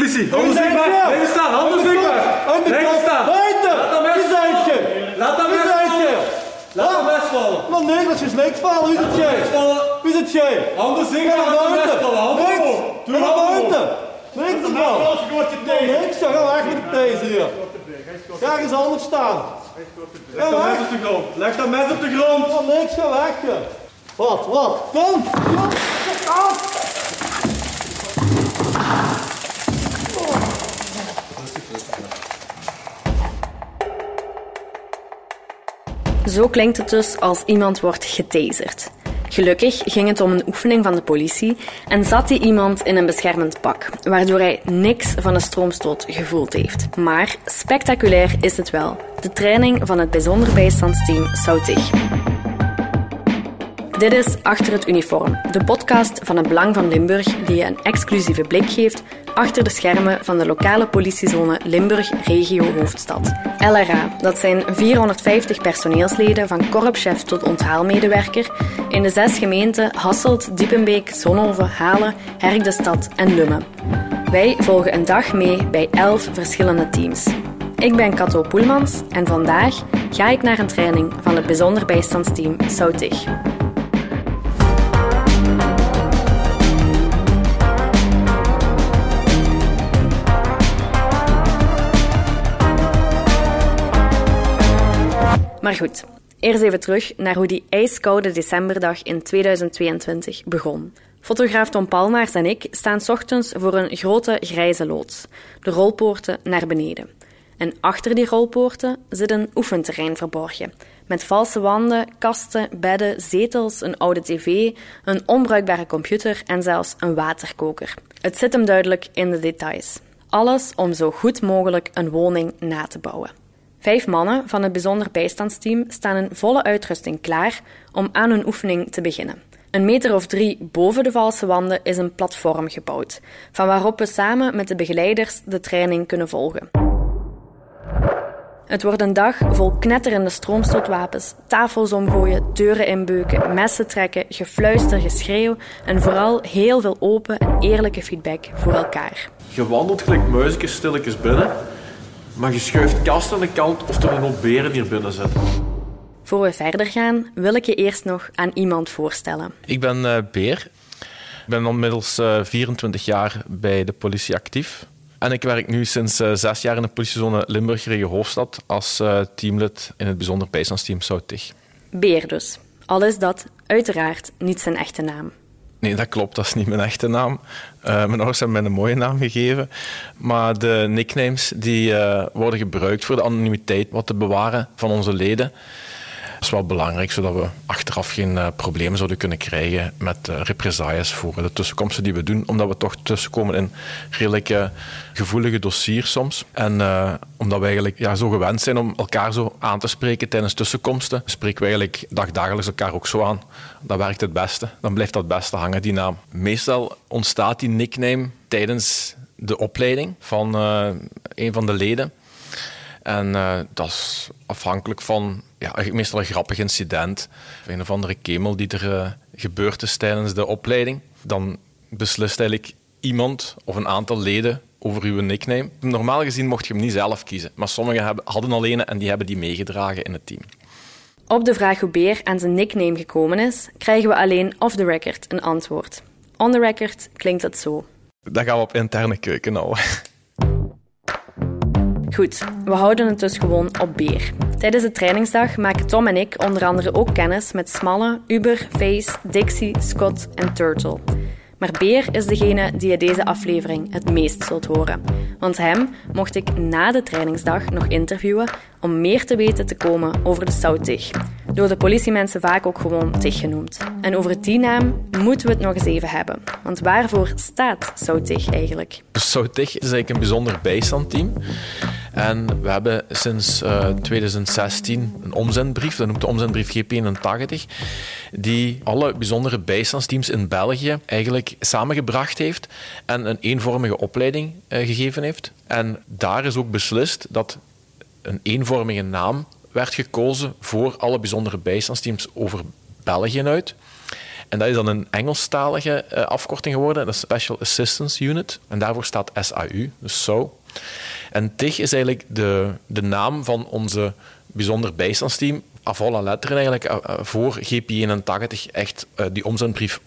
Politie, handen zichtbaar. Blijven staan, handen zichtbaar. Blijven staan. Buiten! Laat dat mes je? Laat dat mes vallen. Laat dat mes vallen. Maar nee, dat is niks vallen. Wie zit jij? vallen. Wie zit jij? Handen zichtbaar, laat dat mes vallen. Handen omhoog. Doe Ga naar handen buiten. Niks ervan. Niks, ja, ga weg met de deze hier. Ga ergens anders staan. Leg dat mes op de grond. Leg dat mes op de grond. Niks, ga weg. Wat, wat? Kom. Kom. Af. Zo klinkt het dus als iemand wordt getaserd. Gelukkig ging het om een oefening van de politie en zat die iemand in een beschermend pak, waardoor hij niks van de stroomstoot gevoeld heeft. Maar spectaculair is het wel. De training van het bijzonder bijstandsteam Soutig. Dit is Achter het Uniform, de podcast van het Belang van Limburg die je een exclusieve blik geeft achter de schermen van de lokale politiezone Limburg Regio Hoofdstad. LRA, dat zijn 450 personeelsleden van korpschef tot onthaalmedewerker in de zes gemeenten Hasselt, Diepenbeek, Zonhoven, Halen, Herk de Stad en Lummen. Wij volgen een dag mee bij elf verschillende teams. Ik ben Kato Poelmans en vandaag ga ik naar een training van het bijzonder bijstandsteam Soutig. Maar goed, eerst even terug naar hoe die ijskoude decemberdag in 2022 begon. Fotograaf Tom Palmaars en ik staan ochtends voor een grote grijze loods, de rolpoorten naar beneden. En achter die rolpoorten zit een oefenterrein verborgen, met valse wanden, kasten, bedden, zetels, een oude tv, een onbruikbare computer en zelfs een waterkoker. Het zit hem duidelijk in de details. Alles om zo goed mogelijk een woning na te bouwen. Vijf mannen van het bijzonder bijstandsteam staan in volle uitrusting klaar om aan hun oefening te beginnen. Een meter of drie boven de valse wanden is een platform gebouwd, van waarop we samen met de begeleiders de training kunnen volgen. Het wordt een dag vol knetterende stroomstootwapens, tafels omgooien, deuren inbeuken, messen trekken, gefluister, geschreeuw en vooral heel veel open en eerlijke feedback voor elkaar. Je wandelt gelijk muisjes stilletjes binnen, maar je schuift kast aan de kant of er een beren hier binnen zitten. Voor we verder gaan, wil ik je eerst nog aan iemand voorstellen. Ik ben eh, Beer. Ik ben inmiddels eh 24 jaar bij de politie actief. En ik werk nu sinds eh, zes jaar in de politiezone Limburg Regio Hoofdstad als eh, teamlid in het bijzonder bijstandsteam Soutig. Beer dus. Al is dat uiteraard niet zijn echte naam. Nee, dat klopt. Dat is niet mijn echte naam. Eh, mijn ouders hebben mij een mooie naam gegeven. Maar de nicknames die, eh, worden gebruikt voor de anonimiteit wat te bewaren van onze leden. Dat is wel belangrijk, zodat we achteraf geen eh, problemen zouden kunnen krijgen met eh, represailles voor de tussenkomsten die we doen. Omdat we toch tussenkomen in redelijk gevoelige dossiers soms. En eh, omdat we eigenlijk ja, zo gewend zijn om elkaar zo aan te spreken tijdens tussenkomsten, spreken we eigenlijk dagdagelijks elkaar ook zo aan. Dat werkt het beste. Dan blijft dat beste hangen, die naam. Meestal ontstaat die nickname tijdens de opleiding van een van de leden. En eh, dat is afhankelijk van ja, meestal een grappig incident. Of een of andere kemel die er eh, gebeurd is tijdens de opleiding. Dan beslist eigenlijk iemand of een aantal leden over uw nickname. Normaal gezien mocht je hem niet zelf kiezen. Maar sommigen hebben, hadden al een en die hebben die meegedragen in het team. Op de vraag hoe Beer aan zijn nickname gekomen is, krijgen we alleen off the record een antwoord. On the record klinkt het zo. Dat gaan we op interne keuken houden. Goed, we houden het dus gewoon op Beer. Tijdens de trainingsdag maken Tom en ik onder andere ook kennis met Smalle, Uber, Face, Dixie, Scott en Turtle. Maar Beer is degene die je deze aflevering het meest zult horen. Want hem mocht ik na de trainingsdag nog interviewen om meer te weten te komen over de Soutig. Door de politiemensen vaak ook gewoon Tig genoemd. En over die naam moeten we het nog eens even hebben. Want waarvoor staat Soutig eigenlijk? Soutig is eigenlijk een bijzonder bijstandteam. En we hebben sinds eh, 2016 een omzendbrief, dat noemt de omzendbrief G81, die alle bijzondere bijstandsteams in België eigenlijk samengebracht heeft en een eenvormige opleiding eh, gegeven heeft. En daar is ook beslist dat een eenvormige naam werd gekozen voor alle bijzondere bijstandsteams over België uit. En dat is dan een Engelstalige eh, afkorting geworden, dat is Special Assistance Unit. En daarvoor staat SAU, dus SO. En TIG is eigenlijk de, de naam van onze bijzonder bijstandsteam, volle letteren eigenlijk, eh, eh, voor GP81 echt uh, die omzendbrief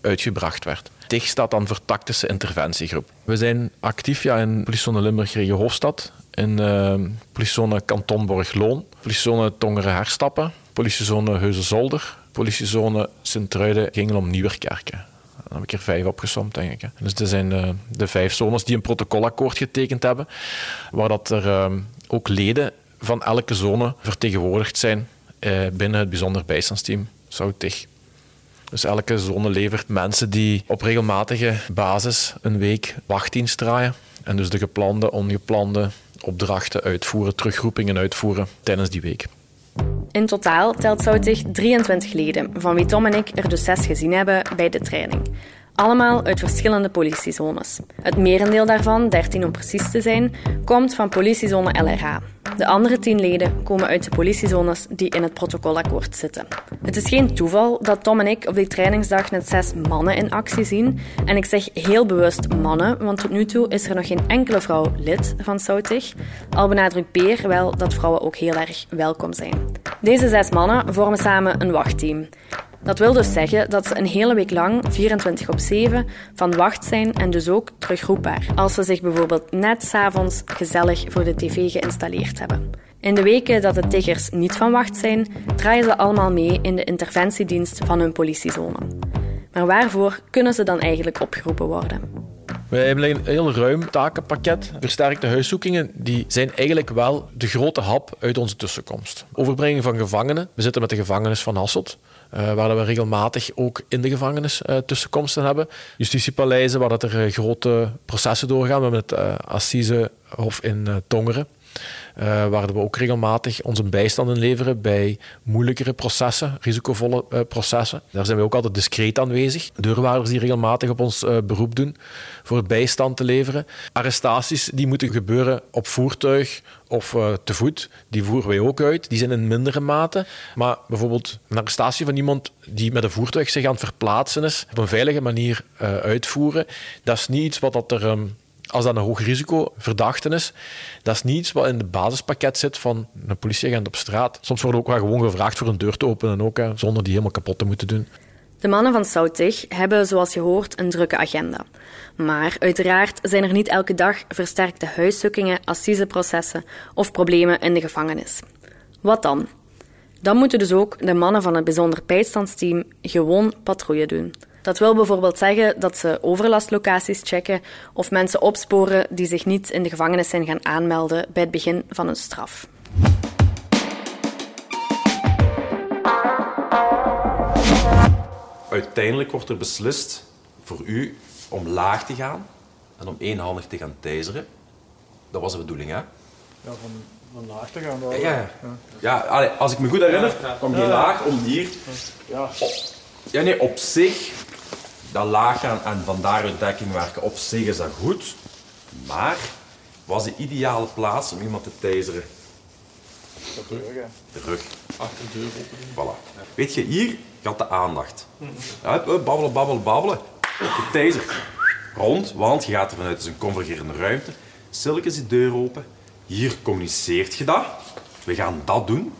uitgebracht werd. TIG staat dan voor Tactische Interventiegroep. We zijn actief ja, in politiezone Limburg Regio Hoofdstad, in uh, Kanton Borgloon, politiezone Tongeren-Herstappen, politiezone Heusden-Zolder, politiezone Sint-Truiden, Gingelom, Nieuwerkerken. Dan heb ik er vijf opgesomd, denk ik. Dus dit zijn de, de vijf zones die een protocolakkoord getekend hebben, waar dat er uh, ook leden van elke zone vertegenwoordigd zijn uh, binnen het bijzonder bijstandsteam Zoutig. Dus elke zone levert mensen die op regelmatige basis een week wachtdienst draaien. En dus de geplande, ongeplande opdrachten uitvoeren, terugroepingen uitvoeren tijdens die week. In totaal telt Zoutig 23 leden, van wie Tom en ik er dus zes gezien hebben bij de training. Allemaal uit verschillende politiezones. Het merendeel daarvan, 13 om precies te zijn, komt van politiezone LRA. De andere 10 leden komen uit de politiezones die in het protocolakkoord zitten. Het is geen toeval dat Tom en ik op die trainingsdag net zes mannen in actie zien. En ik zeg heel bewust mannen, want tot nu toe is er nog geen enkele vrouw lid van Soutig. Al benadrukt Peer wel dat vrouwen ook heel erg welkom zijn. Deze zes mannen vormen samen een wachtteam. Dat wil dus zeggen dat ze een hele week lang, 24 op 7, van wacht zijn en dus ook terugroepbaar. Als ze zich bijvoorbeeld net s'avonds gezellig voor de tv geïnstalleerd hebben. In de weken dat de tiggers niet van wacht zijn, draaien ze allemaal mee in de interventiedienst van hun politiezone. Maar waarvoor kunnen ze dan eigenlijk opgeroepen worden? We hebben een heel ruim takenpakket. Versterkte huiszoekingen die zijn eigenlijk wel de grote hap uit onze tussenkomst. Overbrenging van gevangenen. We zitten met de gevangenis van Hasselt. Uh, waar we regelmatig ook in de gevangenis uh, tussenkomsten hebben. Justitiepaleizen, waar dat er uh, grote processen doorgaan. We hebben het Assisehof in Tongeren. Uh, waar we ook regelmatig onze bijstand in leveren bij moeilijkere processen, risicovolle uh, processen. Daar zijn we ook altijd discreet aanwezig. Deurwaarders die regelmatig op ons uh, beroep doen voor bijstand te leveren. Arrestaties die moeten gebeuren op voertuig of te voet, die voeren wij ook uit. Die zijn in mindere mate. Maar bijvoorbeeld een arrestatie van iemand die met een voertuig zich aan het verplaatsen is, op een veilige manier uitvoeren, dat is niet iets wat dat er... Um, als dat een hoog risico verdachte is, dat is niet iets wat in het basispakket zit van een politieagent op straat. Soms wordt ook wel gewoon gevraagd voor een deur te openen, ook, hè, zonder die helemaal kapot te moeten doen. De mannen van Soutig hebben, zoals je hoort, een drukke agenda. Maar uiteraard zijn er niet elke dag versterkte huiszoekingen, assiseprocessen of problemen in de gevangenis. Wat dan? Dan moeten dus ook de mannen van het bijzonder bijstandsteam gewoon patrouille doen. Dat wil bijvoorbeeld zeggen dat ze overlastlocaties checken of mensen opsporen die zich niet in de gevangenis zijn gaan aanmelden bij het begin van hun straf. Uiteindelijk wordt er beslist voor u om laag te gaan en om eenhandig te gaan taseren. Dat was de bedoeling, hè? Ja, van, van laag te gaan. Wel. Ja, ja. ja. als ik me goed herinner, kwam die laag om hier. Ja. Op, ja, nee, op zich dat laag gaan en van daaruit dekking werken, op zich is dat goed. Maar was de ideale plaats om iemand te taseren? De rug, hè. De rug. Achter de deur openen. Voilà. Weet je, hier gaat de aandacht. Ja, babbelen, babbelen, babbelen. De taser. Rond, want je gaat ervan uit, het is een convergerende ruimte. Stilletjes die deur open. Hier communiceert je dat. We gaan dat doen.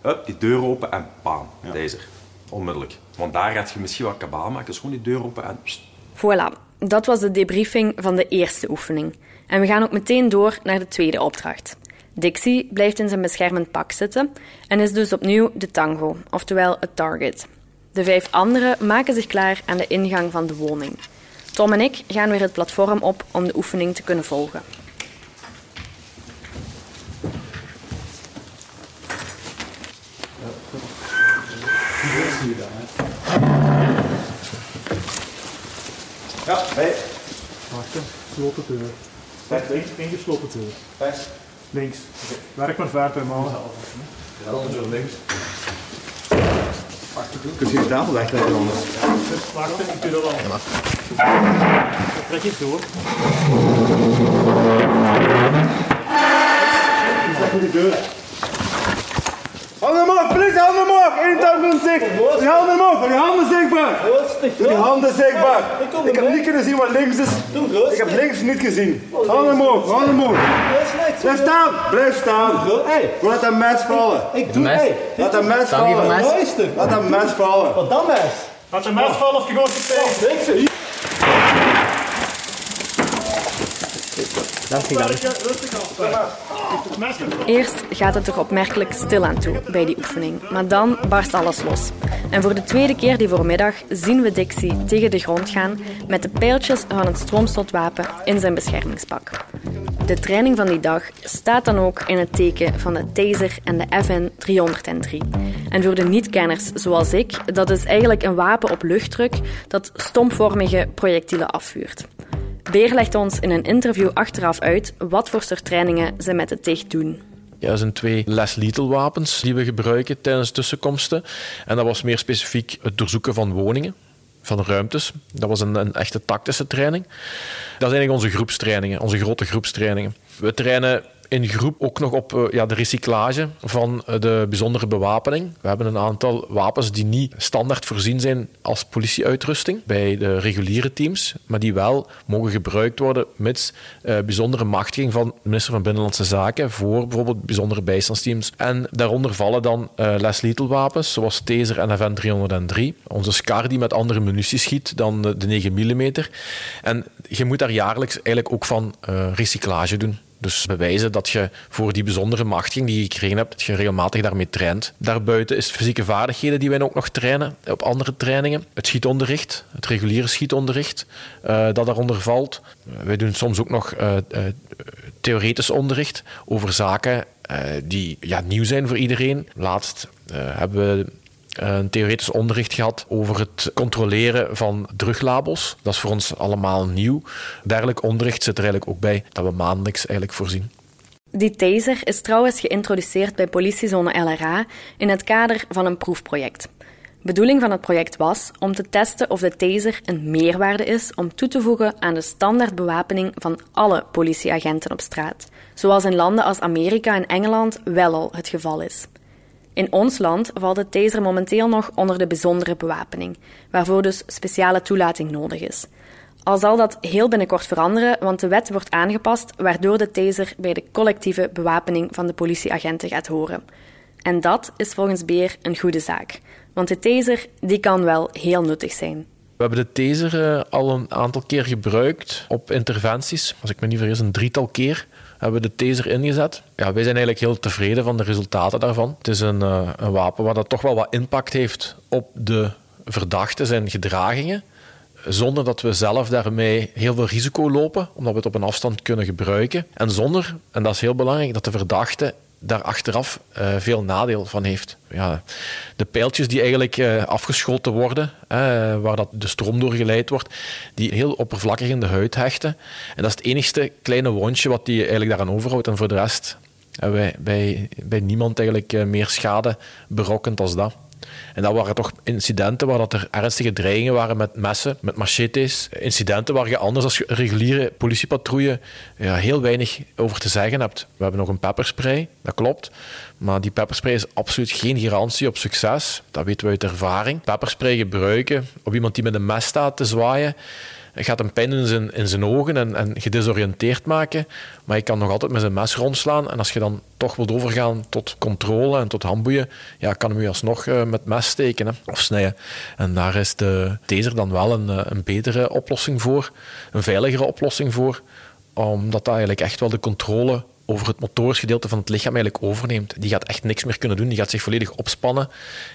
Hup, die deur open en bam, taser. Onmiddellijk. Want daar gaat je misschien wat kabaal maken. Dus gewoon die deur open en... Voilà, dat was de debriefing van de eerste oefening. En we gaan ook meteen door naar de tweede opdracht. Dixie blijft in zijn beschermend pak zitten en is dus opnieuw de tango, oftewel het target. De vijf anderen maken zich klaar aan de ingang van de woning. Tom en ik gaan weer het platform op om de oefening te kunnen volgen. Ja, hey. Wachten, gesloten deur. Rechts, links. Ingesloten deur. Rechts. Links. Werk maar ver bij man. Ja, dan zo links. Kun je de tafel wegleggen anders? Wachten, ik doe dat al. Trek je door. Is dat voor die deur? Handen omhoog, please, handen omhoog! 21, handen omhoog! omhoog, met je handen zichtbaar. Doe die handen zichtbaar. Ja, ik kom Ik heb niet kunnen zien wat links is. Ik heb links niet gezien. Handen omhoog, handen omhoog. Dat. Blijf staan, blijf staan. Hey, Laat dat mes vallen. ik doe... mes. Hey, Laat dat mes van vallen. Laat dat mes vallen. Wat dan, mes? Laat je mes vallen of je gooit je tegen. Niks, hè. Dank Eerst gaat het er opmerkelijk stil aan toe bij die oefening, maar dan barst alles los. En voor de tweede keer die voormiddag zien we Dixie tegen de grond gaan met de pijltjes van het stroomstotwapen in zijn beschermingspak. De training van die dag staat dan ook in het teken van de Taser en de FN 303. En voor de niet-kenners zoals ik, dat is eigenlijk een wapen op luchtdruk dat stompvormige projectielen afvuurt. Beer legt ons in een interview achteraf uit wat voor soort trainingen ze met het TIG doen. Ja, dat zijn twee less lethal wapens die we gebruiken tijdens tussenkomsten. En dat was meer specifiek het doorzoeken van woningen, van ruimtes. Dat was een, een echte tactische training. Dat zijn eigenlijk onze groepstrainingen, onze grote groepstrainingen. We trainen in groep ook nog op eh, ja, de recyclage van eh, de bijzondere bewapening. We hebben een aantal wapens die niet standaard voorzien zijn als politieuitrusting bij de reguliere teams, maar die wel mogen gebruikt worden mits eh, bijzondere machtiging van de minister van Binnenlandse Zaken voor bijvoorbeeld bijzondere bijstandsteams. En daaronder vallen dan less lethal wapens, zoals Taser en FN 303. Onze SCAR die met andere munitie schiet dan de, de 9 mm. En je moet daar jaarlijks eigenlijk ook van recyclage doen. Dus bewijzen dat je voor die bijzondere machtiging die je gekregen hebt, dat je regelmatig daarmee traint. Daarbuiten is fysieke vaardigheden die wij ook nog trainen op andere trainingen. Het schietonderricht, het reguliere schietonderricht, eh, dat daaronder valt. wij doen soms ook nog eh, eh, theoretisch onderricht over zaken die ja, nieuw zijn voor iedereen. Laatst hebben we een theoretisch onderricht gehad over het controleren van druglabels. Dat is voor ons allemaal nieuw. Dergelijk onderricht zit er eigenlijk ook bij dat we maandelijks eigenlijk voorzien. Die taser is trouwens geïntroduceerd bij politiezone LRA in het kader van een proefproject. Bedoeling van het project was om te testen of de taser een meerwaarde is om toe te voegen aan de standaardbewapening van alle politieagenten op straat, zoals in landen als Amerika en Engeland wel al het geval is. In ons land valt de taser momenteel nog onder de bijzondere bewapening, waarvoor dus speciale toelating nodig is. Al zal dat heel binnenkort veranderen, want de wet wordt aangepast waardoor de taser bij de collectieve bewapening van de politieagenten gaat horen. En dat is volgens Beer een goede zaak, want de taser die kan wel heel nuttig zijn. We hebben de taser eh, al een aantal keer gebruikt op interventies. Als ik me niet vergis, een drietal keer hebben we de taser ingezet. Ja, wij zijn eigenlijk heel tevreden van de resultaten daarvan. Het is een, eh, een wapen waar dat toch wel wat impact heeft op de verdachten zijn gedragingen. Zonder dat we zelf daarmee heel veel risico lopen, omdat we het op een afstand kunnen gebruiken. En zonder, en dat is heel belangrijk, dat de verdachte daar achteraf eh, veel nadeel van heeft. Ja, de pijltjes die eigenlijk eh, afgeschoten worden, waar dat de stroom door geleid wordt, die heel oppervlakkig in de huid hechten. En dat is het enigste kleine wondje wat die eigenlijk daaraan overhoudt. En voor de rest hebben wij bij, bij niemand eigenlijk eh, meer schade berokkend als dat. En dat waren toch incidenten waar dat er ernstige dreigingen waren met messen, met machetes. Incidenten waar je anders als reguliere politiepatrouille ja, heel weinig over te zeggen hebt. We hebben nog een pepperspray, dat klopt. Maar die pepperspray is absoluut geen garantie op succes. Dat weten we uit ervaring. Pepperspray gebruiken op iemand die met een mes staat te zwaaien gaat een pijn in zijn, in zijn ogen en, en gedesoriënteerd maken. Maar je kan nog altijd met zijn mes rondslaan. En als je dan toch wilt overgaan tot controle en tot handboeien, ja, kan hem je alsnog uh, met mes steken hè, of snijden. En daar is de taser dan wel een, een betere oplossing voor, een veiligere oplossing voor, omdat dat eigenlijk echt wel de controle over het motorisch gedeelte van het lichaam eigenlijk overneemt. Die gaat echt niks meer kunnen doen. Die gaat zich volledig opspannen.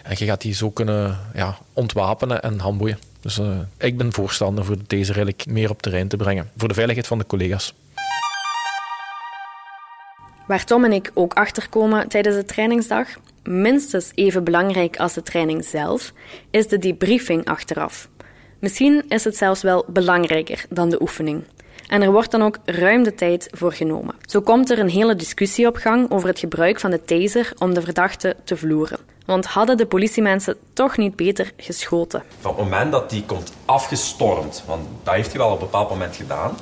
En je gaat die zo kunnen ja, ontwapenen en handboeien. Dus uh, ik ben voorstander voor deze eigenlijk meer op terrein te brengen. Voor de veiligheid van de collega's. Waar Tom en ik ook achterkomen tijdens de trainingsdag, minstens even belangrijk als de training zelf, is de debriefing achteraf. Misschien is het zelfs wel belangrijker dan de oefening. En er wordt dan ook ruim de tijd voor genomen. Zo komt er een hele discussie op gang over het gebruik van de taser om de verdachte te vloeren. Want hadden de politiemensen toch niet beter geschoten? Van het moment dat die komt afgestormd, want dat heeft hij wel op een bepaald moment gedaan,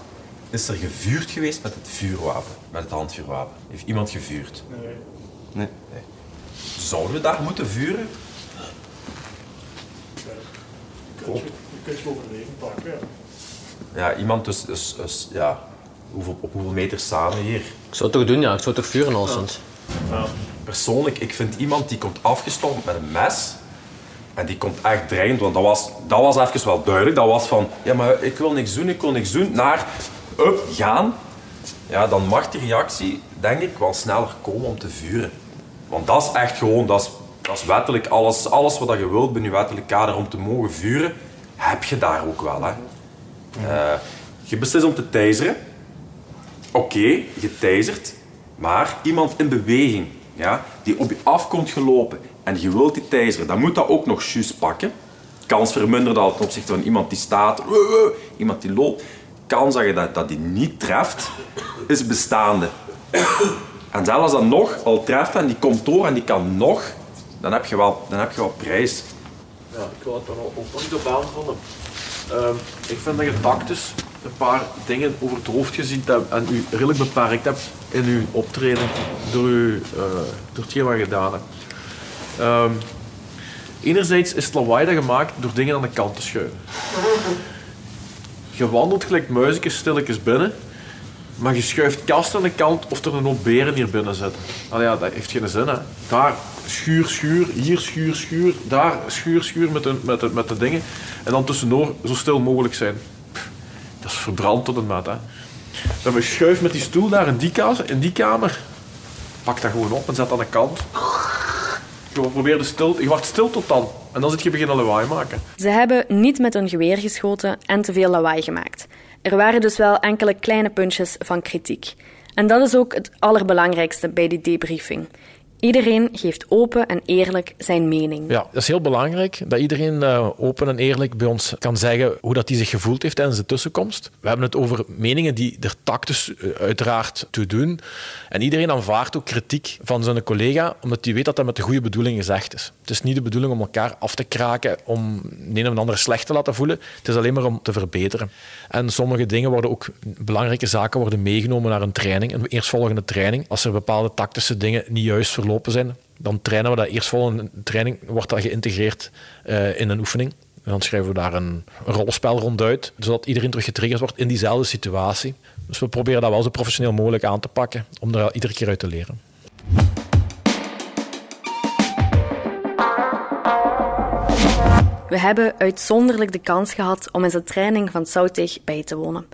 is er gevuurd geweest met het vuurwapen, met het handvuurwapen. Heeft iemand gevuurd? Nee. Nee. nee. Zouden we daar moeten vuren? Je kunt je overleven pakken. Ja. Ja, iemand dus, dus, dus ja, hoeveel, op hoeveel meter staan we hier? Ik zou het toch doen, ja. Ik zou het toch vuren alleszins. Persoonlijk, ik vind iemand die komt afgestompt met een mes en die komt echt dreigend, want dat was, dat was even wel duidelijk. Dat was van, ja maar ik wil niks doen, ik wil niks doen, naar, up, gaan. Ja, dan mag die reactie, denk ik, wel sneller komen om te vuren. Want dat is echt gewoon, dat is, dat is wettelijk, alles, alles wat je wilt binnen je wettelijk kader om te mogen vuren, heb je daar ook wel. Hè. Eh, je beslist om te taseren. Oké, je tasert, maar iemand in beweging, ja, die op je af komt gelopen en je wilt die taseren, dan moet dat ook nog juist pakken. Kans verminderen dat ten opzichte van iemand die staat, iemand die loopt. Kans dat je dat, dat die niet treft, is bestaande. En zelfs dat nog al treft en die komt door en die kan nog, dan heb je wel, dan heb je wel prijs. Ja, ik wil het dan ook niet op aanvullen. Ehm, ik vind dat je tactisch een paar dingen over het hoofd gezien hebt en u redelijk beperkt hebt in uw optreden door, uw, eh, door hetgeen wat je gedaan hebt. Ehm, enerzijds is het lawaai dat gemaakt door dingen aan de kant te schuiven. Je wandelt gelijk muizekjes stilletjes binnen, maar je schuift kast aan de kant of er een hoop beren hier binnen zitten. Allee, ja, dat heeft geen zin, hè. Daar schuur, schuur, hier schuur, schuur, daar schuur, schuur met de, met de, met de dingen. En dan tussendoor zo stil mogelijk zijn. Dat is verbrand tot een maat, hè. Dan we schuif met die stoel daar in die, kamer, in die kamer. Pak dat gewoon op en zet aan de kant. Je probeert stil, je wacht stil tot dan. En dan zit je beginnen lawaai maken. Ze hebben niet met een geweer geschoten en te veel lawaai gemaakt. Er waren dus wel enkele kleine puntjes van kritiek. En dat is ook het allerbelangrijkste bij die debriefing. Iedereen geeft open en eerlijk zijn mening. Ja, dat is heel belangrijk dat iedereen uh, open en eerlijk bij ons kan zeggen hoe dat hij zich gevoeld heeft tijdens de tussenkomst. We hebben het over meningen die er tactisch uh, uiteraard toe doen. En iedereen aanvaardt ook kritiek van zijn collega, omdat hij weet dat dat met de goede bedoeling gezegd is. Het is niet de bedoeling om elkaar af te kraken, om de een of ander slecht te laten voelen. Het is alleen maar om te verbeteren. En sommige dingen worden ook, belangrijke zaken worden meegenomen naar een training, een eerstvolgende training. Als er bepaalde tactische dingen niet juist verlopen zijn, dan trainen we dat eerstvolgende training, wordt dat geïntegreerd uh, in een oefening. En dan schrijven we daar een, een rollenspel ronduit, zodat iedereen terug getriggerd wordt in diezelfde situatie. Dus we proberen dat wel zo professioneel mogelijk aan te pakken, om er iedere keer uit te leren. We hebben uitzonderlijk de kans gehad om in de training van Soutig bij te wonen.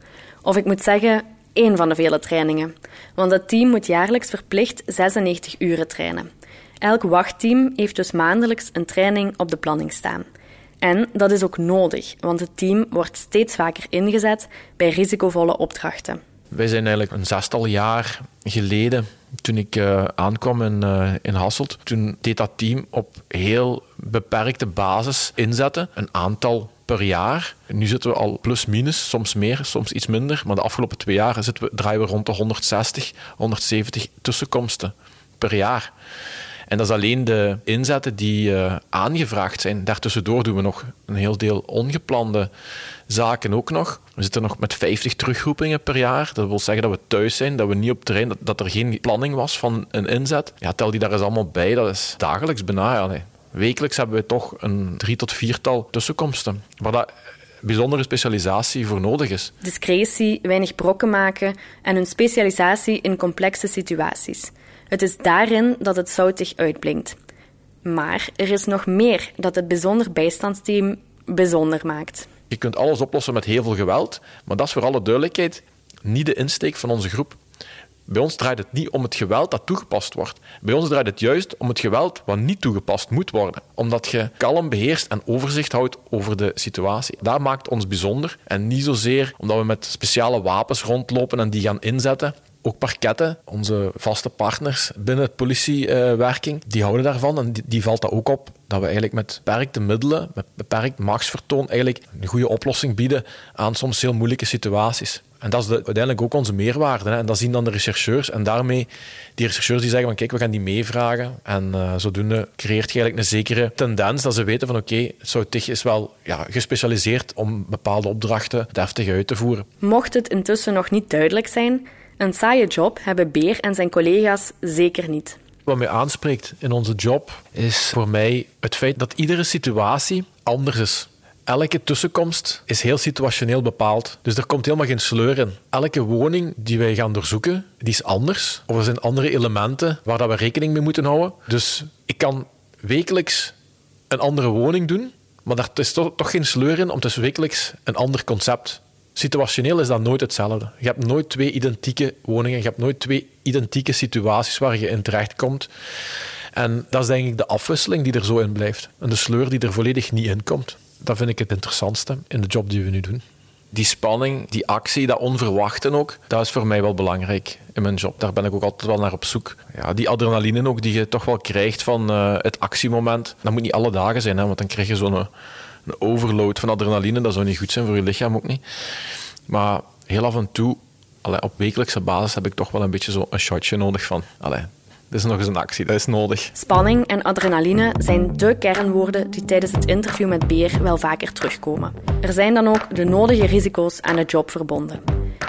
Of ik moet zeggen, één van de vele trainingen. Want het team moet jaarlijks verplicht 96 uren trainen. Elk wachtteam heeft dus maandelijks een training op de planning staan. En dat is ook nodig, want het team wordt steeds vaker ingezet bij risicovolle opdrachten. Wij zijn eigenlijk een zestal jaar geleden, toen ik uh, aankwam in, uh, in Hasselt, toen deed dat team op heel beperkte basis inzetten. Een aantal per jaar. Nu zitten we al plus minus, soms meer, soms iets minder. Maar de afgelopen twee jaar zitten we, draaien we rond de 160, 170 tussenkomsten per jaar. En dat is alleen de inzetten die uh, aangevraagd zijn. Daartussendoor doen we nog een heel deel ongeplande zaken ook nog. We zitten nog met 50 terugroepingen per jaar. Dat wil zeggen dat we thuis zijn, dat we niet op terrein, dat, dat er geen planning was van een inzet. Ja, tel die daar eens allemaal bij. Dat is dagelijks bijna. Wekelijks hebben we toch een drie tot viertal tussenkomsten. Waar dat bijzondere specialisatie voor nodig is. Discretie, weinig brokken maken en een specialisatie in complexe situaties. Het is daarin dat het zoutig uitblinkt. Maar er is nog meer dat het bijzonder bijstandsteam bijzonder maakt. Je kunt alles oplossen met heel veel geweld, maar dat is voor alle duidelijkheid niet de insteek van onze groep. Bij ons draait het niet om het geweld dat toegepast wordt. Bij ons draait het juist om het geweld wat niet toegepast moet worden. Omdat je kalm beheerst en overzicht houdt over de situatie. Dat maakt ons bijzonder. En niet zozeer omdat we met speciale wapens rondlopen en die gaan inzetten. Ook parketten, onze vaste partners binnen politiewerking, die houden daarvan. En die, die valt dat ook op dat we eigenlijk met beperkte middelen, met beperkt machtsvertoon, eigenlijk een goede oplossing bieden aan soms heel moeilijke situaties. En dat is de, uiteindelijk ook onze meerwaarde. Hè. En dat zien dan de rechercheurs. En daarmee, die rechercheurs die zeggen van kijk, we gaan die meevragen. En uh, zodoende creëert je eigenlijk een zekere tendens dat ze weten van oké, okay, Soutig is wel ja, gespecialiseerd om bepaalde opdrachten deftig uit te voeren. Mocht het intussen nog niet duidelijk zijn, een saaie job hebben Beer en zijn collega's zeker niet. wat mij aanspreekt in onze job is voor mij het feit dat iedere situatie anders is. Elke tussenkomst is heel situationeel bepaald. Dus er komt helemaal geen sleur in. Elke woning die wij gaan doorzoeken, die is anders. Of er zijn andere elementen waar dat we rekening mee moeten houden. Dus ik kan wekelijks een andere woning doen, maar daar is toch, toch geen sleur in om dus wekelijks een ander concept. Situationeel is dat nooit hetzelfde. Je hebt nooit twee identieke woningen, je hebt nooit twee identieke situaties waar je in terechtkomt. En dat is denk ik de afwisseling die er zo in blijft. En de sleur die er volledig niet in komt. Dat vind ik het interessantste in de job die we nu doen. Die spanning, die actie, dat onverwachten ook, dat is voor mij wel belangrijk in mijn job. Daar ben ik ook altijd wel naar op zoek. Ja, die adrenaline ook die je toch wel krijgt van uh, het actiemoment, dat moet niet alle dagen zijn, hè, want dan krijg je zo'n een overload van adrenaline. Dat zou niet goed zijn voor je lichaam ook niet. Maar heel af en toe, allee, op wekelijkse basis, heb ik toch wel een beetje zo een shotje nodig van... Allee, dit is nog eens een actie, dat is nodig. Spanning en adrenaline zijn de kernwoorden die tijdens het interview met Beer wel vaker terugkomen. Er zijn dan ook de nodige risico's aan de job verbonden.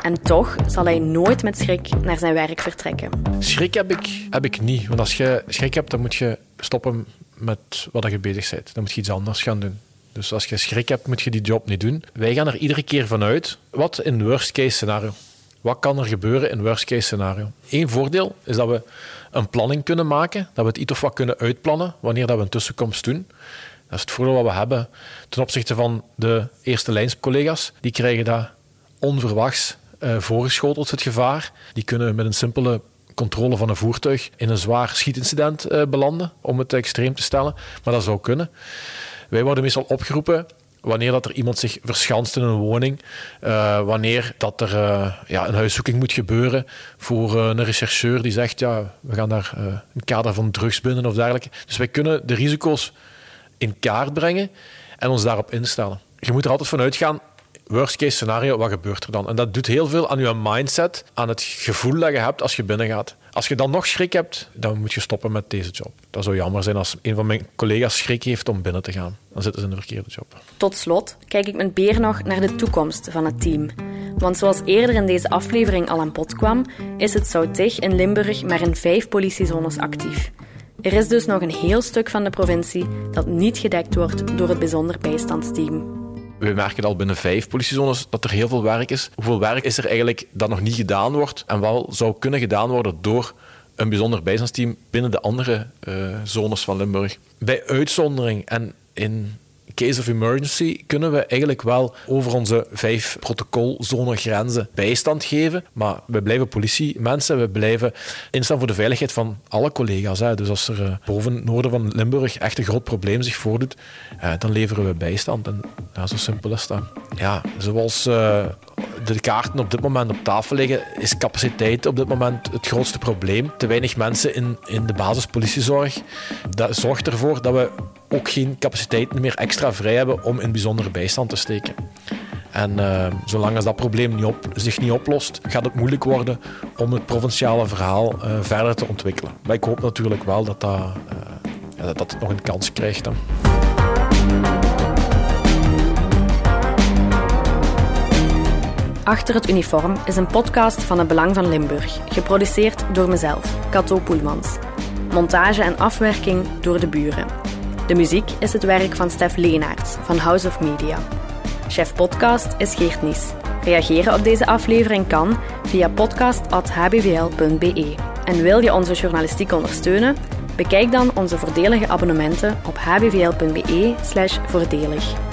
En toch zal hij nooit met schrik naar zijn werk vertrekken. Schrik heb ik, heb ik niet. Want als je schrik hebt, dan moet je stoppen met wat je bezig bent. Dan moet je iets anders gaan doen. Dus als je schrik hebt, moet je die job niet doen. Wij gaan er iedere keer vanuit. Wat in worst case scenario? Wat kan er gebeuren in worst case scenario? Eén voordeel is dat we een planning kunnen maken, dat we het iets of wat kunnen uitplannen wanneer dat we een tussenkomst doen. Dat is het voordeel wat we hebben ten opzichte van de eerste lijnscollega's. Die krijgen dat onverwachts uh, voorgeschoteld, het gevaar. Die kunnen met een simpele controle van een voertuig in een zwaar schietincident uh, belanden, om het extreem te stellen. Maar dat zou kunnen. Wij worden meestal opgeroepen wanneer dat er iemand zich verschanst in een woning, uh, wanneer dat er uh, ja, een huiszoeking moet gebeuren voor uh, een rechercheur die zegt, ja, we gaan daar een kader van drugs binnen of dergelijke. Dus wij kunnen de risico's in kaart brengen en ons daarop instellen. Je moet er altijd van uitgaan, worst case scenario, wat gebeurt er dan? En dat doet heel veel aan je mindset, aan het gevoel dat je hebt als je binnengaat. Als je dan nog schrik hebt, dan moet je stoppen met deze job. Dat zou jammer zijn als een van mijn collega's schrik heeft om binnen te gaan. Dan zitten ze in de verkeerde job. Tot slot kijk ik met Beer nog naar de toekomst van het team. Want zoals eerder in deze aflevering al aan bod kwam, is het Zoutig in Limburg maar in vijf politiezones actief. Er is dus nog een heel stuk van de provincie dat niet gedekt wordt door het bijzonder bijstandsteam. We merken al binnen vijf politiezones dat er heel veel werk is. Hoeveel werk is er eigenlijk dat nog niet gedaan wordt en wel zou kunnen gedaan worden door een bijzonder bijstandsteam binnen de andere uh, zones van Limburg? Bij uitzondering en in case of emergency kunnen we eigenlijk wel over onze vijf protocolzone grenzen bijstand geven. Maar we blijven politiemensen, we blijven instaan voor de veiligheid van alle collega's. Hè. Dus als er uh, boven het noorden van Limburg echt een groot probleem zich voordoet, uh, dan leveren we bijstand. En ja, zo simpel is dat. Ja, zoals uh, de kaarten op dit moment op tafel liggen, is capaciteit op dit moment het grootste probleem. Te weinig mensen in, in de basispolitiezorg. Dat zorgt ervoor dat we ook geen capaciteit meer extra vrij hebben om in bijzondere bijstand te steken. En uh, zolang als dat probleem niet op, zich niet oplost, gaat het moeilijk worden om het provinciale verhaal uh, verder te ontwikkelen. Maar ik hoop natuurlijk wel dat dat, uh, dat, dat nog een kans krijgt. Achter het uniform is een podcast van het Belang van Limburg, geproduceerd door mezelf, Cato Poelmans. Montage en afwerking door de buren. De muziek is het werk van Stef Leenaerts van House of Media. Chef podcast is Geert Nies. Reageren op deze aflevering kan via podcast.hbvl.be. En wil je onze journalistiek ondersteunen? Bekijk dan onze voordelige abonnementen op hbvl.be/voordelig.